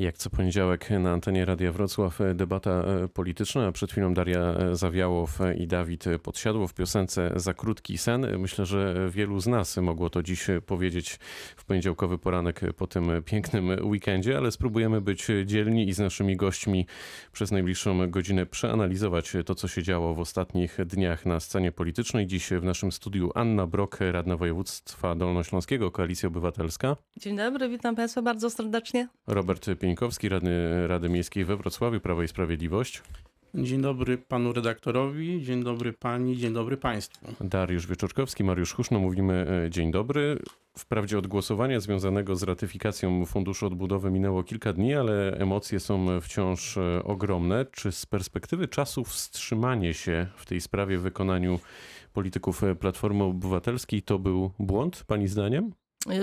Jak co poniedziałek na antenie Radia Wrocław e, debata e, polityczna, a przed chwilą Daria e, Zawiałow i Dawid Podsiadło w piosence Za krótki sen. Myślę, że wielu z nas mogło to dziś powiedzieć w poniedziałkowy poranek po tym pięknym weekendzie, ale spróbujemy być dzielni i z naszymi gośćmi przez najbliższą godzinę przeanalizować to, co się działo w ostatnich dniach na scenie politycznej. Dziś w naszym studiu Anna Brok, radna województwa dolnośląskiego, Koalicja Obywatelska. Dzień dobry, witam Państwa bardzo serdecznie. Robert Pieńkowski, radny Rady Miejskiej we Wrocławiu, Prawo i Sprawiedliwość. Dzień dobry panu redaktorowi, dzień dobry pani, dzień dobry państwu. Dariusz Wieczorkowski, Mariusz Huszno, mówimy e, dzień dobry. Wprawdzie od głosowania związanego z ratyfikacją Funduszu Odbudowy minęło kilka dni, ale emocje są wciąż e, ogromne. Czy z perspektywy czasu wstrzymanie się w tej sprawie w wykonaniu polityków Platformy Obywatelskiej to był błąd, pani zdaniem?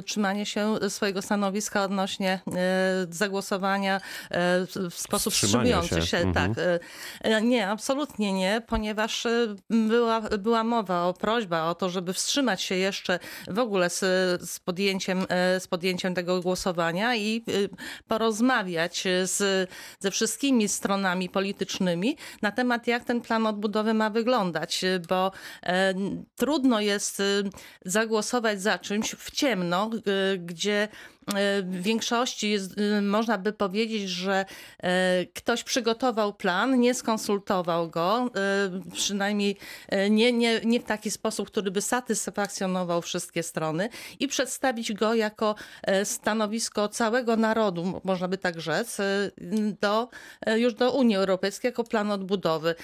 Trzymanie się swojego stanowiska odnośnie e, zagłosowania w sposób wstrzymujący się. się. Mhm. Tak. Nie, absolutnie nie, ponieważ była, była mowa o prośba o to, żeby wstrzymać się jeszcze w ogóle z, z, podjęciem, z podjęciem tego głosowania i porozmawiać z, ze wszystkimi stronami politycznymi na temat, jak ten plan odbudowy ma wyglądać, bo trudno jest zagłosować za czymś w ciemno no, gdzie w większości jest, y, można by powiedzieć, że e, ktoś przygotował plan, nie skonsultował go, e, przynajmniej nie, nie, nie w taki sposób, który by satysfakcjonował wszystkie strony i przedstawić go jako stanowisko całego narodu, można by tak rzec, do, już do Unii Europejskiej jako plan odbudowy.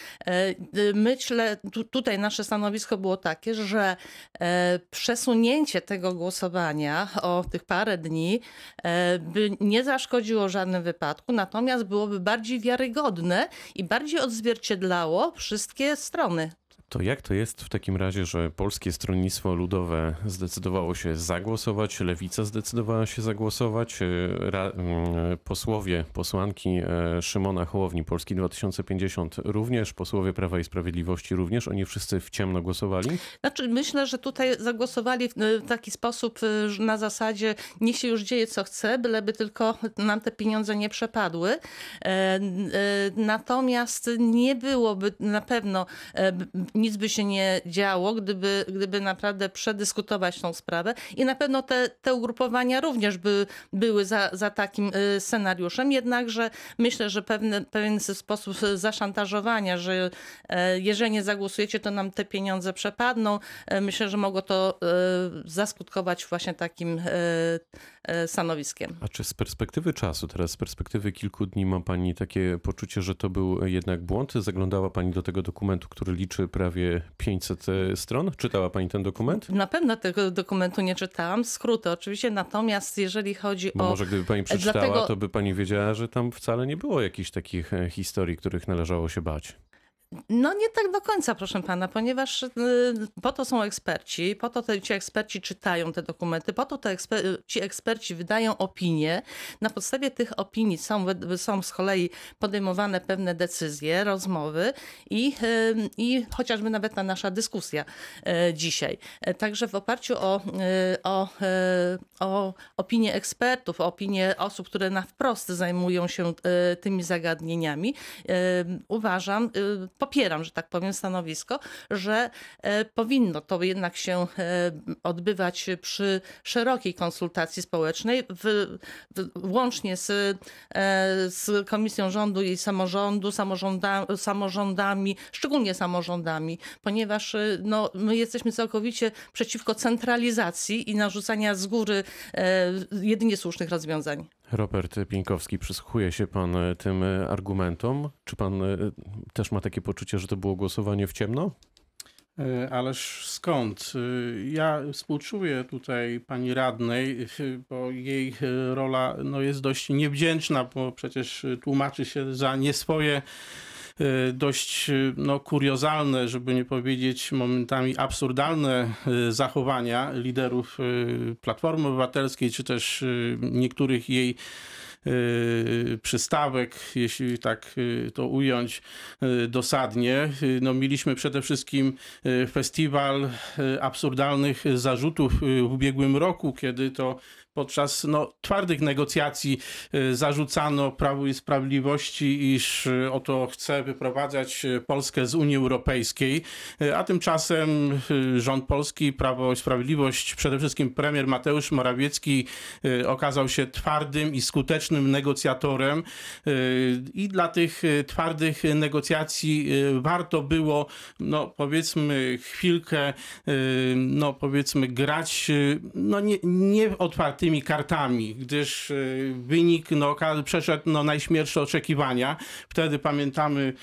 Myślę, tutaj nasze stanowisko było takie, że przesunięcie tego głosowania o tych parę dni E, by nie zaszkodziło żadnym wypadku, natomiast byłoby bardziej wiarygodne i bardziej odzwierciedlało wszystkie strony. To jak to jest w takim razie, że Polskie Stronnictwo Ludowe zdecydowało się zagłosować, Lewica zdecydowała się zagłosować, e, mm, posłowie, posłanki e, Szymona Hołowni, Polski 2050 również, posłowie Prawa i Sprawiedliwości również, oni wszyscy w ciemno głosowali? Znaczy myślę, że tutaj zagłosowali w taki sposób e, na zasadzie niech się już dzieje co chce, byleby tylko nam te pieniądze nie przepadły. Natomiast nie byłoby na pewno nic by się nie działo, gdyby, gdyby naprawdę przedyskutować tą sprawę. I na pewno te, te ugrupowania również by były za, za takim y, scenariuszem. Jednakże myślę, że pewne, pewien sposób zaszantażowania, że e, jeżeli nie zagłosujecie, to nam te pieniądze przepadną. E, myślę, że mogło to e, zaskutkować właśnie takim stanowiskiem. A czy z perspektywy czasu, teraz z perspektywy kilku dni ma Pani takie poczucie, że to był jednak błąd? Zaglądała Pani do tego dokumentu, który liczy prawie prawie 500 e, stron. Czytała pani ten dokument? Na pewno tego dokumentu nie czytałam. Skróty oczywiście, natomiast jeżeli chodzi Bo o... może gdyby pani przeczytała, Dlatego... to by pani wiedziała, że tam wcale nie było jakichś takich e, historii, których należało się bać. No nie tak do końca, proszę pana, ponieważ y, po to są eksperci, po to te, ci eksperci czytają te dokumenty, po to te eksper ci eksperci wydają opinie. Na podstawie tych opinii są, są z kolei podejmowane pewne decyzje, rozmowy i, y, i chociażby nawet ta nasza dyskusja y, dzisiaj. Także w oparciu o, o, o opinię ekspertów, o opinię osób, które na wprost zajmują się tymi zagadnieniami, uważam, popieram, że tak powiem, stanowisko, że e, powinno to jednak się e, odbywać przy szerokiej konsultacji społecznej, w, w, łącznie z, e, z Komisją Rządu i Samorządu, samorząda, samorządami, szczególnie samorządami, ponieważ no, my jesteśmy całkowicie przeciwko centralizacji i narzucania z góry jedynie słusznych rozwiązań. Robert Pieńkowski, przysłuchuje się pan e, tym e, argumentom? Czy pan e, też ma takie poczucie, że to było głosowanie w ciemno? Ależ skąd? Ja współczuję tutaj pani radnej, bo jej rola no, jest dość niewdzięczna, bo przecież tłumaczy się za nie swoje dość y, no, kuriozalne, żeby nie powiedzieć momentami absurdalne y, zachowania liderów Platformy Obywatelskiej, czy też niektórych jej przystawek, jeśli tak to ująć dosadnie. No, mieliśmy przede wszystkim festiwal absurdalnych zarzutów w ubiegłym roku, kiedy to podczas no, twardych negocjacji zarzucano Prawu i Sprawiedliwości, iż oto chce wyprowadzać Polskę z Unii Europejskiej, a tymczasem rząd polski, Prawo i Sprawiedliwość, przede wszystkim premier Mateusz Morawiecki okazał się twardym i skutecznym negocjatorem i dla tych twardych negocjacji warto było, no powiedzmy, chwilkę, no powiedzmy, grać no, nie, nie otwartymi kartami, gdyż wynik no, przeszedł no, najśmiersze oczekiwania. Wtedy pamiętamy,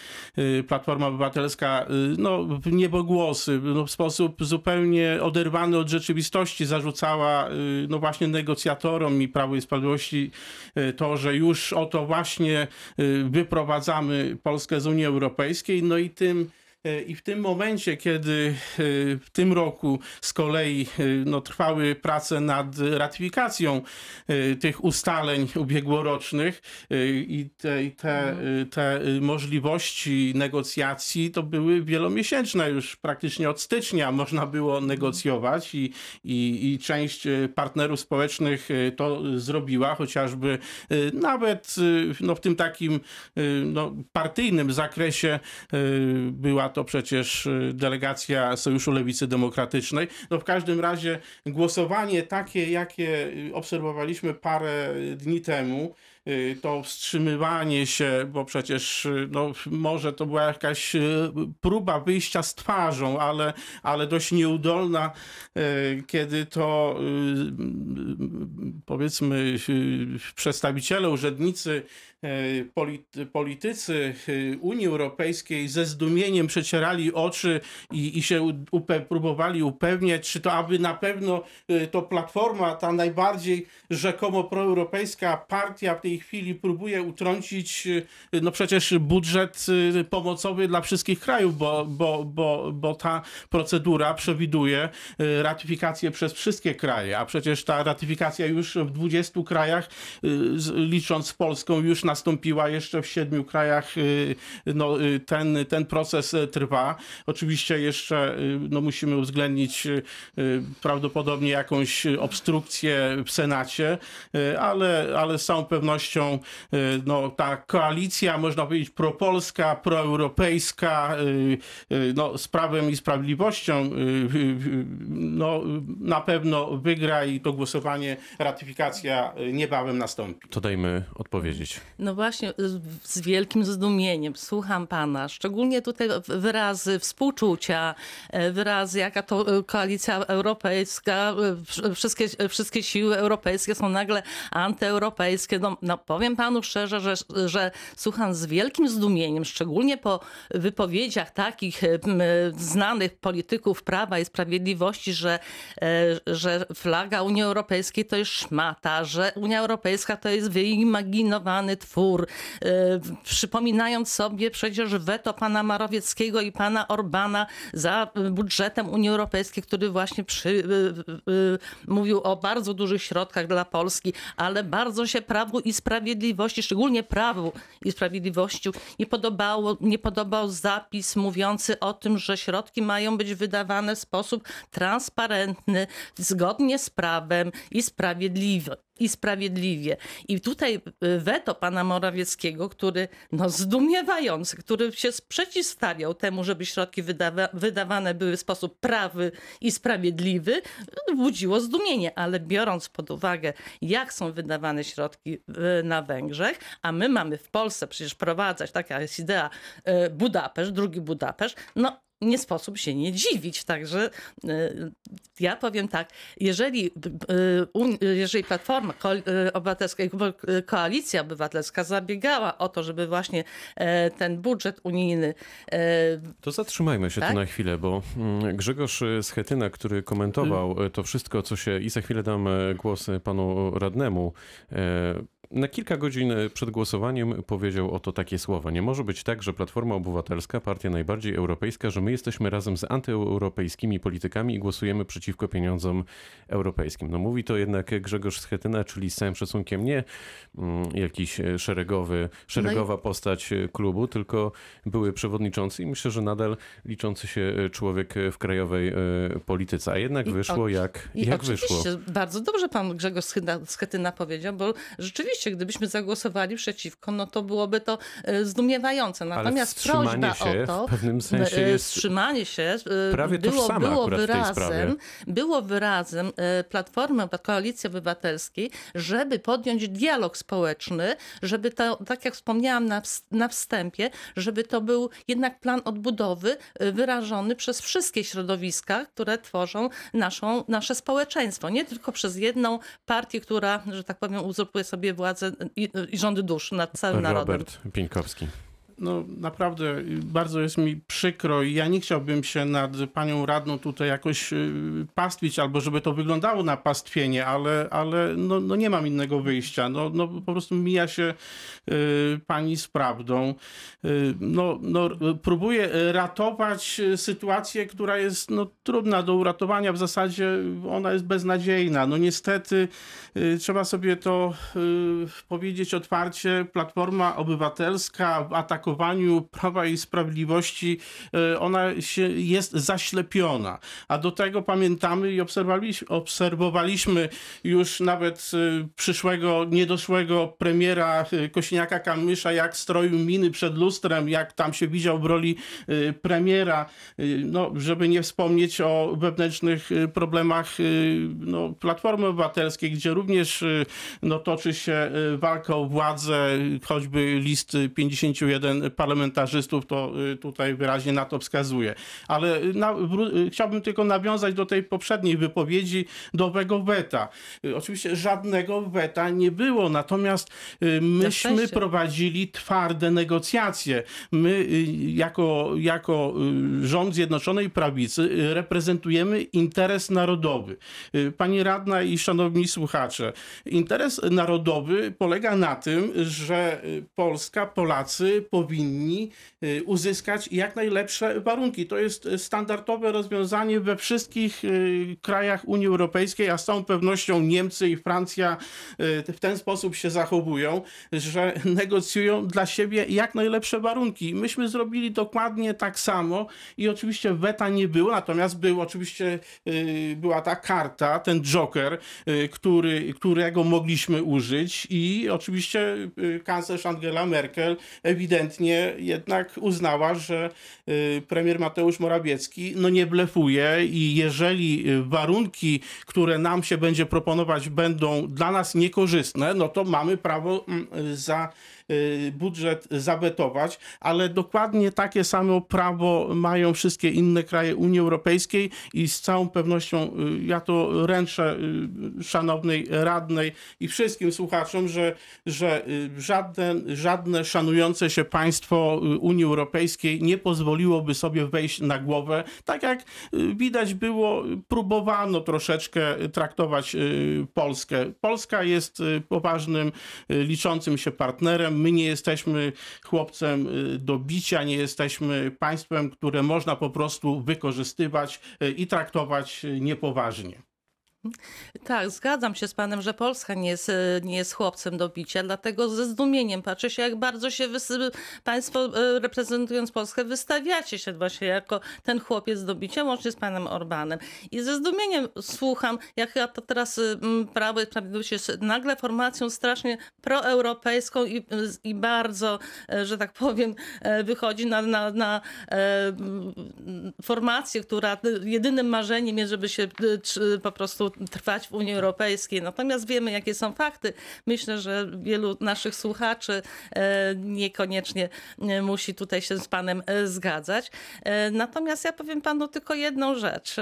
Platforma Obywatelska no, niebogłosy no, w sposób zupełnie oderwany od rzeczywistości zarzucała no, właśnie negocjatorom i Prawo i Sprawiedliwości to, że już oto właśnie wyprowadzamy Polskę z Unii Europejskiej, no i tym I w tym momencie, kiedy e, w tym roku z kolei e, no, trwały prace nad ratyfikacją tych ustaleń ubiegłorocznych i te, te, te możliwości negocjacji to były wielomiesięczne, już praktycznie od stycznia można było negocjować i, i, i część partnerów społecznych to zrobiła, chociażby nawet no, w tym takim no, partyjnym zakresie była to przecież y, delegacja Sojuszu Lewicy Demokratycznej. No w każdym razie głosowanie takie, jakie y, obserwowaliśmy parę dni temu, y, to wstrzymywanie się, bo przecież no, może to była jakaś próba wyjścia z twarzą, ale, ale dość nieudolna, kiedy to powiedzmy przedstawiciele, urzędnicy politycy e, Unii Europejskiej ze zdumieniem przecierali oczy i, i się upe, próbowali upewniać, czy to aby na pewno e, to Platforma, ta najbardziej rzekomo proeuropejska partia w tej chwili próbuje utrącić no przecież budżet pomocowy dla wszystkich krajów, bo, bo, bo, bo ta procedura przewiduje ratyfikację przez wszystkie kraje, a przecież ta ratyfikacja już w 20 krajach, licząc Polską, już nastąpiła jeszcze w siedmiu krajach. Y, no, y, ten, ten proces y, trwa. Oczywiście jeszcze no, musimy uwzględnić prawdopodobnie jakąś obstrukcję w Senacie, ale, ale z całą pewnością no, ta koalicja, można powiedzieć, propolska, proeuropejska, no, z prawem i sprawiedliwością no, na pewno wygra i to głosowanie, ratyfikacja niebawem nastąpi. To dajmy odpowiedzieć. No właśnie, z wielkim zdumieniem słucham pana, szczególnie tutaj wyrazy współczucia, e, wyrazy jaka to e, koalicja europejska, e, wszystkie, wszystkie siły europejskie są nagle antyeuropejskie. No, no powiem panu szczerze, że, że słucham z wielkim zdumieniem, szczególnie po wypowiedziach takich znanych polityków Prawa i Sprawiedliwości, że, że flaga Unii Europejskiej to jest szmata, że Unia Europejska to jest wyimaginowany twór twór, e, przypominając sobie przecież weto pana Marowieckiego i pana Orbana za budżetem Unii Europejskiej, który właśnie przy, e, mówił o bardzo dużych środkach dla Polski, ale bardzo się Prawu i Sprawiedliwości, szczególnie Prawu i Sprawiedliwości nie, podobało, nie podobał zapis mówiący o tym, że środki mają być wydawane w sposób transparentny, zgodnie z prawem i sprawiedliwy i sprawiedliwie. I tutaj y, weto pana Morawieckiego, który no zdumiewający, który się przeciwstawiał temu, żeby środki wydawa wydawane były w sposób prawy i sprawiedliwy, budziło zdumienie. Ale biorąc pod uwagę, jak są wydawane środki y, na Węgrzech, a my mamy w Polsce przecież prowadzać, taka jest idea, y, Budapeszt, drugi Budapeszt, no nie sposób się nie dziwić. Także y, ja powiem tak, jeżeli, jeżeli Platforma y, Obywatelska i Koalicja Obywatelska zabiegała o to, żeby właśnie e, ten budżet unijny... E, to zatrzymajmy się tak? tu na chwilę, bo mm, Grzegorz Schetyna, który komentował hmm. to wszystko, co się... i za chwilę dam e, głos panu radnemu, na kilka godzin przed głosowaniem powiedział oto takie słowa. Nie może być tak, że Platforma Obywatelska, partia najbardziej europejska, że my my jesteśmy razem z antyeuropejskimi politykami i głosujemy przeciwko pieniądzom europejskim. No mówi to jednak Grzegorz Schetyna, czyli z całym szacunkiem nie mm, jakiś szeregowy, szeregowa no i... postać klubu, tylko były przewodniczący i myślę, że nadal liczący się człowiek w krajowej polityce. A jednak I wyszło jak, i jak wyszło. Bardzo dobrze pan Grzegorz Schetyna powiedział, bo rzeczywiście, gdybyśmy zagłosowali przeciwko, no to byłoby to e, zdumiewające. Natomiast prośba się o to, w pewnym sensie e, jest wstrzymanie się e, prawie było, było wyrazem, było wyrazem Platformy Koalicji Obywatelskiej, żeby podjąć dialog społeczny, żeby to, tak jak wspomniałam na, na wstępie, żeby to był jednak plan odbudowy wyrażony przez wszystkie środowiska, które tworzą naszą, nasze społeczeństwo. Nie tylko przez jedną partię, która, że tak powiem, uzurpuje sobie władzę i, i rządy dusz nad całym Robert narodem. Robert Pieńkowski no naprawdę bardzo jest mi przykro i ja nie chciałbym się nad panią radną tutaj jakoś y, pastwić, albo żeby to wyglądało na pastwienie, ale, ale no, no nie mam innego wyjścia. No, no po prostu mija się y, pani z prawdą. Y, no, no próbuje ratować sytuację, która jest no, trudna do uratowania. W zasadzie ona jest beznadziejna. No niestety trzeba sobie to powiedzieć otwarcie. Platforma Obywatelska atakowała atakowaniu Prawa i Sprawiedliwości e, ona się jest zaślepiona. A do tego pamiętamy i obserwowaliśmy, obserwowaliśmy już nawet e, przyszłego, niedoszłego premiera e, Kośniaka-Kamysza, jak stroił miny przed lustrem, jak tam się widział w roli premiera. No, żeby nie wspomnieć o wewnętrznych problemach no, Platformy Obywatelskiej, gdzie również no, toczy się walka o władzę, choćby list 51 parlamentarzystów to y, tutaj wyraźnie na to wskazuje. Ale na, y, chciałbym tylko nawiązać do tej poprzedniej wypowiedzi do owego weta. Y, oczywiście żadnego weta nie było, natomiast myśmy prowadzili twarde negocjacje. My jako, jako rząd Zjednoczonej Prawicy reprezentujemy interes narodowy. Pani radna i szanowni słuchacze, interes narodowy polega na tym, że Polska, Polacy powinni powinni y, uzyskać jak najlepsze warunki. To jest standardowe rozwiązanie we wszystkich y, krajach Unii Europejskiej, a z całą pewnością Niemcy i Francja y, w ten sposób się zachowują, że negocjują dla siebie jak najlepsze warunki. Myśmy zrobili dokładnie tak samo i oczywiście weta nie było, natomiast był oczywiście była ta karta, ten joker, który, którego mogliśmy użyć i oczywiście kanclerz Angela Merkel ewidentnie ewidentnie jednak uznała, że y, premier Mateusz Morawiecki no nie blefuje i jeżeli y, warunki, które nam się będzie proponować będą dla nas niekorzystne, no to mamy prawo mm, za Y, budżet zabetować, ale dokładnie takie samo prawo mają wszystkie inne kraje Unii Europejskiej i z całą pewnością ja to ręczę szanownej radnej i wszystkim słuchaczom, że, że żadne, żadne szanujące się państwo Unii Europejskiej nie pozwoliłoby sobie wejść na głowę. Tak jak widać było, próbowano troszeczkę traktować Polskę. Polska jest poważnym, liczącym się partnerem my nie jesteśmy chłopcem y, do bicia, nie jesteśmy państwem, które można po prostu wykorzystywać y, i traktować y, niepoważnie. Tak, zgadzam się z panem, że Polska nie jest, e, nie jest chłopcem do bicia, dlatego ze zdumieniem patrzę się, jak bardzo się państwo e, reprezentując Polskę wystawiacie się właśnie jako ten chłopiec do bicia, łącznie z panem Orbanem. I ze zdumieniem słucham, jak to teraz Prawo i Sprawiedliwość jest nagle formacją strasznie proeuropejską i, i bardzo, e, że tak powiem, wychodzi na, na, na formację, która jedynym marzeniem jest, żeby się po prostu trwać w Unii Europejskiej. Natomiast wiemy, jakie są fakty. Myślę, że wielu naszych słuchaczy e, niekoniecznie e, musi tutaj się z panem e, zgadzać. Natomiast ja powiem panu tylko jedną rzecz.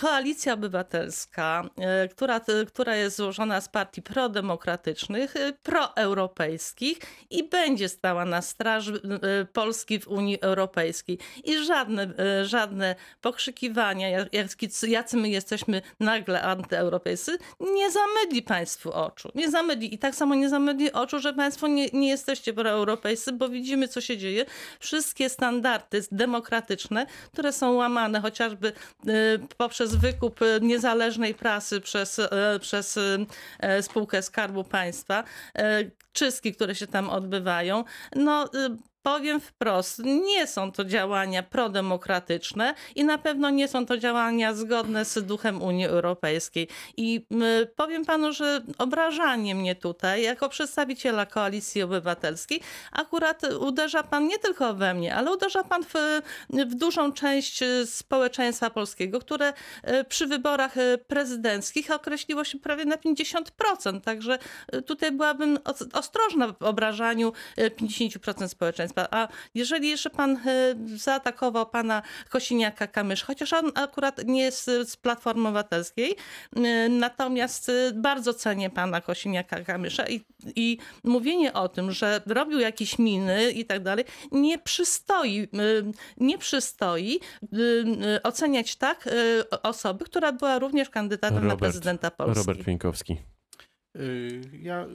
Koalicja Obywatelska, która, która jest złożona z partii prodemokratycznych, proeuropejskich i będzie stała na straży Polski w Unii Europejskiej. I żadne, żadne pokrzykiwania, jacy my jesteśmy jesteśmy nagle antyeuropejscy, nie zamydli państwu oczu. Nie zamydli. I tak samo nie zamydli oczu, że państwo nie, nie jesteście proeuropejscy, bo widzimy, co się dzieje. Wszystkie standardy demokratyczne, które są łamane chociażby y, poprzez wykup niezależnej prasy przez, y, przez y, spółkę Skarbu Państwa, czystki, które się tam odbywają, no Powiem wprost, nie są to działania prodemokratyczne i na pewno nie są to działania zgodne z duchem Unii Europejskiej. I powiem panu, że obrażanie mnie tutaj, jako przedstawiciela Koalicji Obywatelskiej, akurat uderza pan nie tylko we mnie, ale uderza pan w, w dużą część społeczeństwa polskiego, które e, przy wyborach e, prezydenckich określiło się prawie na 50%. Także e, tutaj byłabym ostrożna w obrażaniu 50% społeczeństwa państwa. A jeżeli jeszcze pan e, zaatakował pana Kosiniaka-Kamysz, chociaż on akurat nie jest z Platformy Obywatelskiej, e, natomiast e, bardzo cenię pana Kosiniaka-Kamysza i, i mówienie o tym, że robił jakieś miny i tak dalej, nie przystoi, nie przystoi oceniać tak osoby, która była również kandydatem Robert, na prezydenta Polski. Robert Pieńkowski. Ja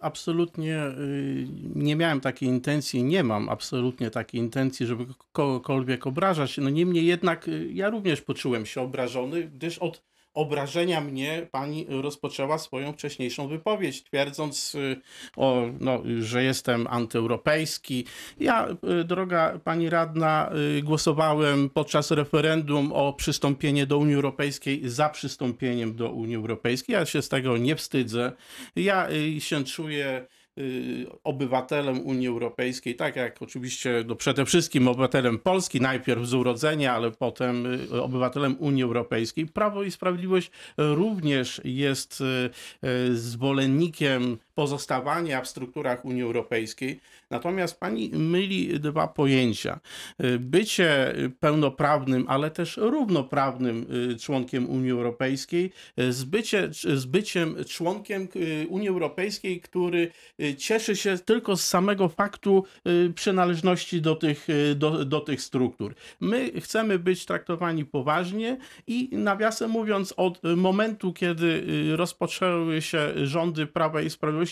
absolutnie y, nie miałem takiej intencji, nie mam absolutnie takiej intencji, żeby kogokolwiek obrażać. No niemniej jednak y, ja również poczułem się obrażony, gdyż od obrażenia mnie pani rozpoczęła swoją wcześniejszą wypowiedź, twierdząc, y, o, no, że jestem antyeuropejski. Ja, y, droga pani radna, y, głosowałem podczas referendum o przystąpienie do Unii Europejskiej za przystąpieniem do Unii Europejskiej. Ja się z tego nie wstydzę. Ja się czuję obywatelem Unii Europejskiej, tak jak oczywiście no przede wszystkim obywatelem Polski, najpierw z urodzenia, ale potem y, obywatelem Unii Europejskiej. Prawo i Sprawiedliwość również jest y, zwolennikiem pozostawania w strukturach Unii Europejskiej. Natomiast pani myli dwa pojęcia. Bycie pełnoprawnym, ale też równoprawnym członkiem Unii Europejskiej z, bycie, z byciem członkiem Unii Europejskiej, który cieszy się tylko z samego faktu y, przynależności do tych, y, do, do tych struktur. My chcemy być traktowani poważnie i nawiasem mówiąc, od momentu, kiedy y, rozpoczęły się rządy Prawa i Sprawiedliwości,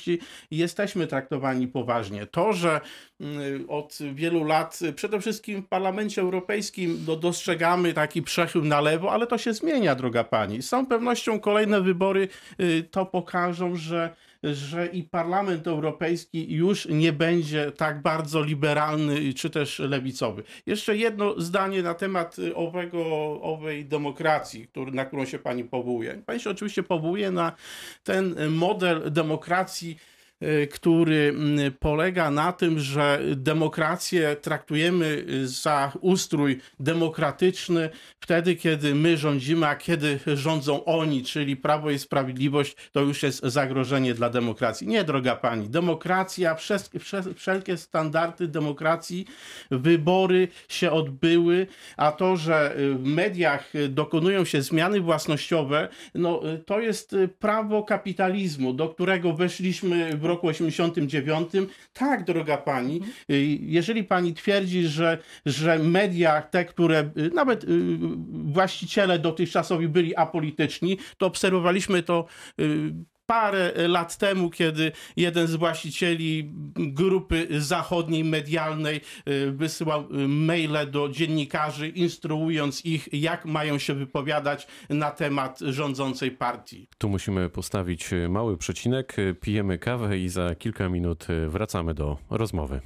jesteśmy traktowani poważnie. To, że od wielu lat, przede wszystkim w Parlamencie Europejskim, do, dostrzegamy taki przechył na lewo, ale to się zmienia, droga pani. Z całą pewnością kolejne wybory to pokażą, że że i Parlament Europejski już nie będzie tak bardzo liberalny czy też lewicowy. Jeszcze jedno zdanie na temat owego, owej demokracji, który, na którą się pani powołuje. Pani się oczywiście powołuje na ten model demokracji Y, który mm, polega na tym, że demokrację traktujemy za ustrój demokratyczny wtedy, kiedy my rządzimy, a kiedy rządzą oni, czyli Prawo i Sprawiedliwość, to już jest zagrożenie dla demokracji. Nie, droga pani, demokracja, wszelkie standardy demokracji, wybory się odbyły, a to, że w mediach dokonują się zmiany własnościowe, no to jest prawo kapitalizmu, do którego weszliśmy w roku 89. Tak, droga pani, y, jeżeli pani twierdzi, że, że media, te, które y, nawet y, właściciele dotychczasowi byli apolityczni, to obserwowaliśmy to parę lat temu, kiedy jeden z właścicieli grupy zachodniej medialnej wysyłał maile do dziennikarzy, instruując ich, jak mają się wypowiadać na temat rządzącej partii. Tu musimy postawić mały przecinek. Pijemy kawę i za kilka minut wracamy do rozmowy.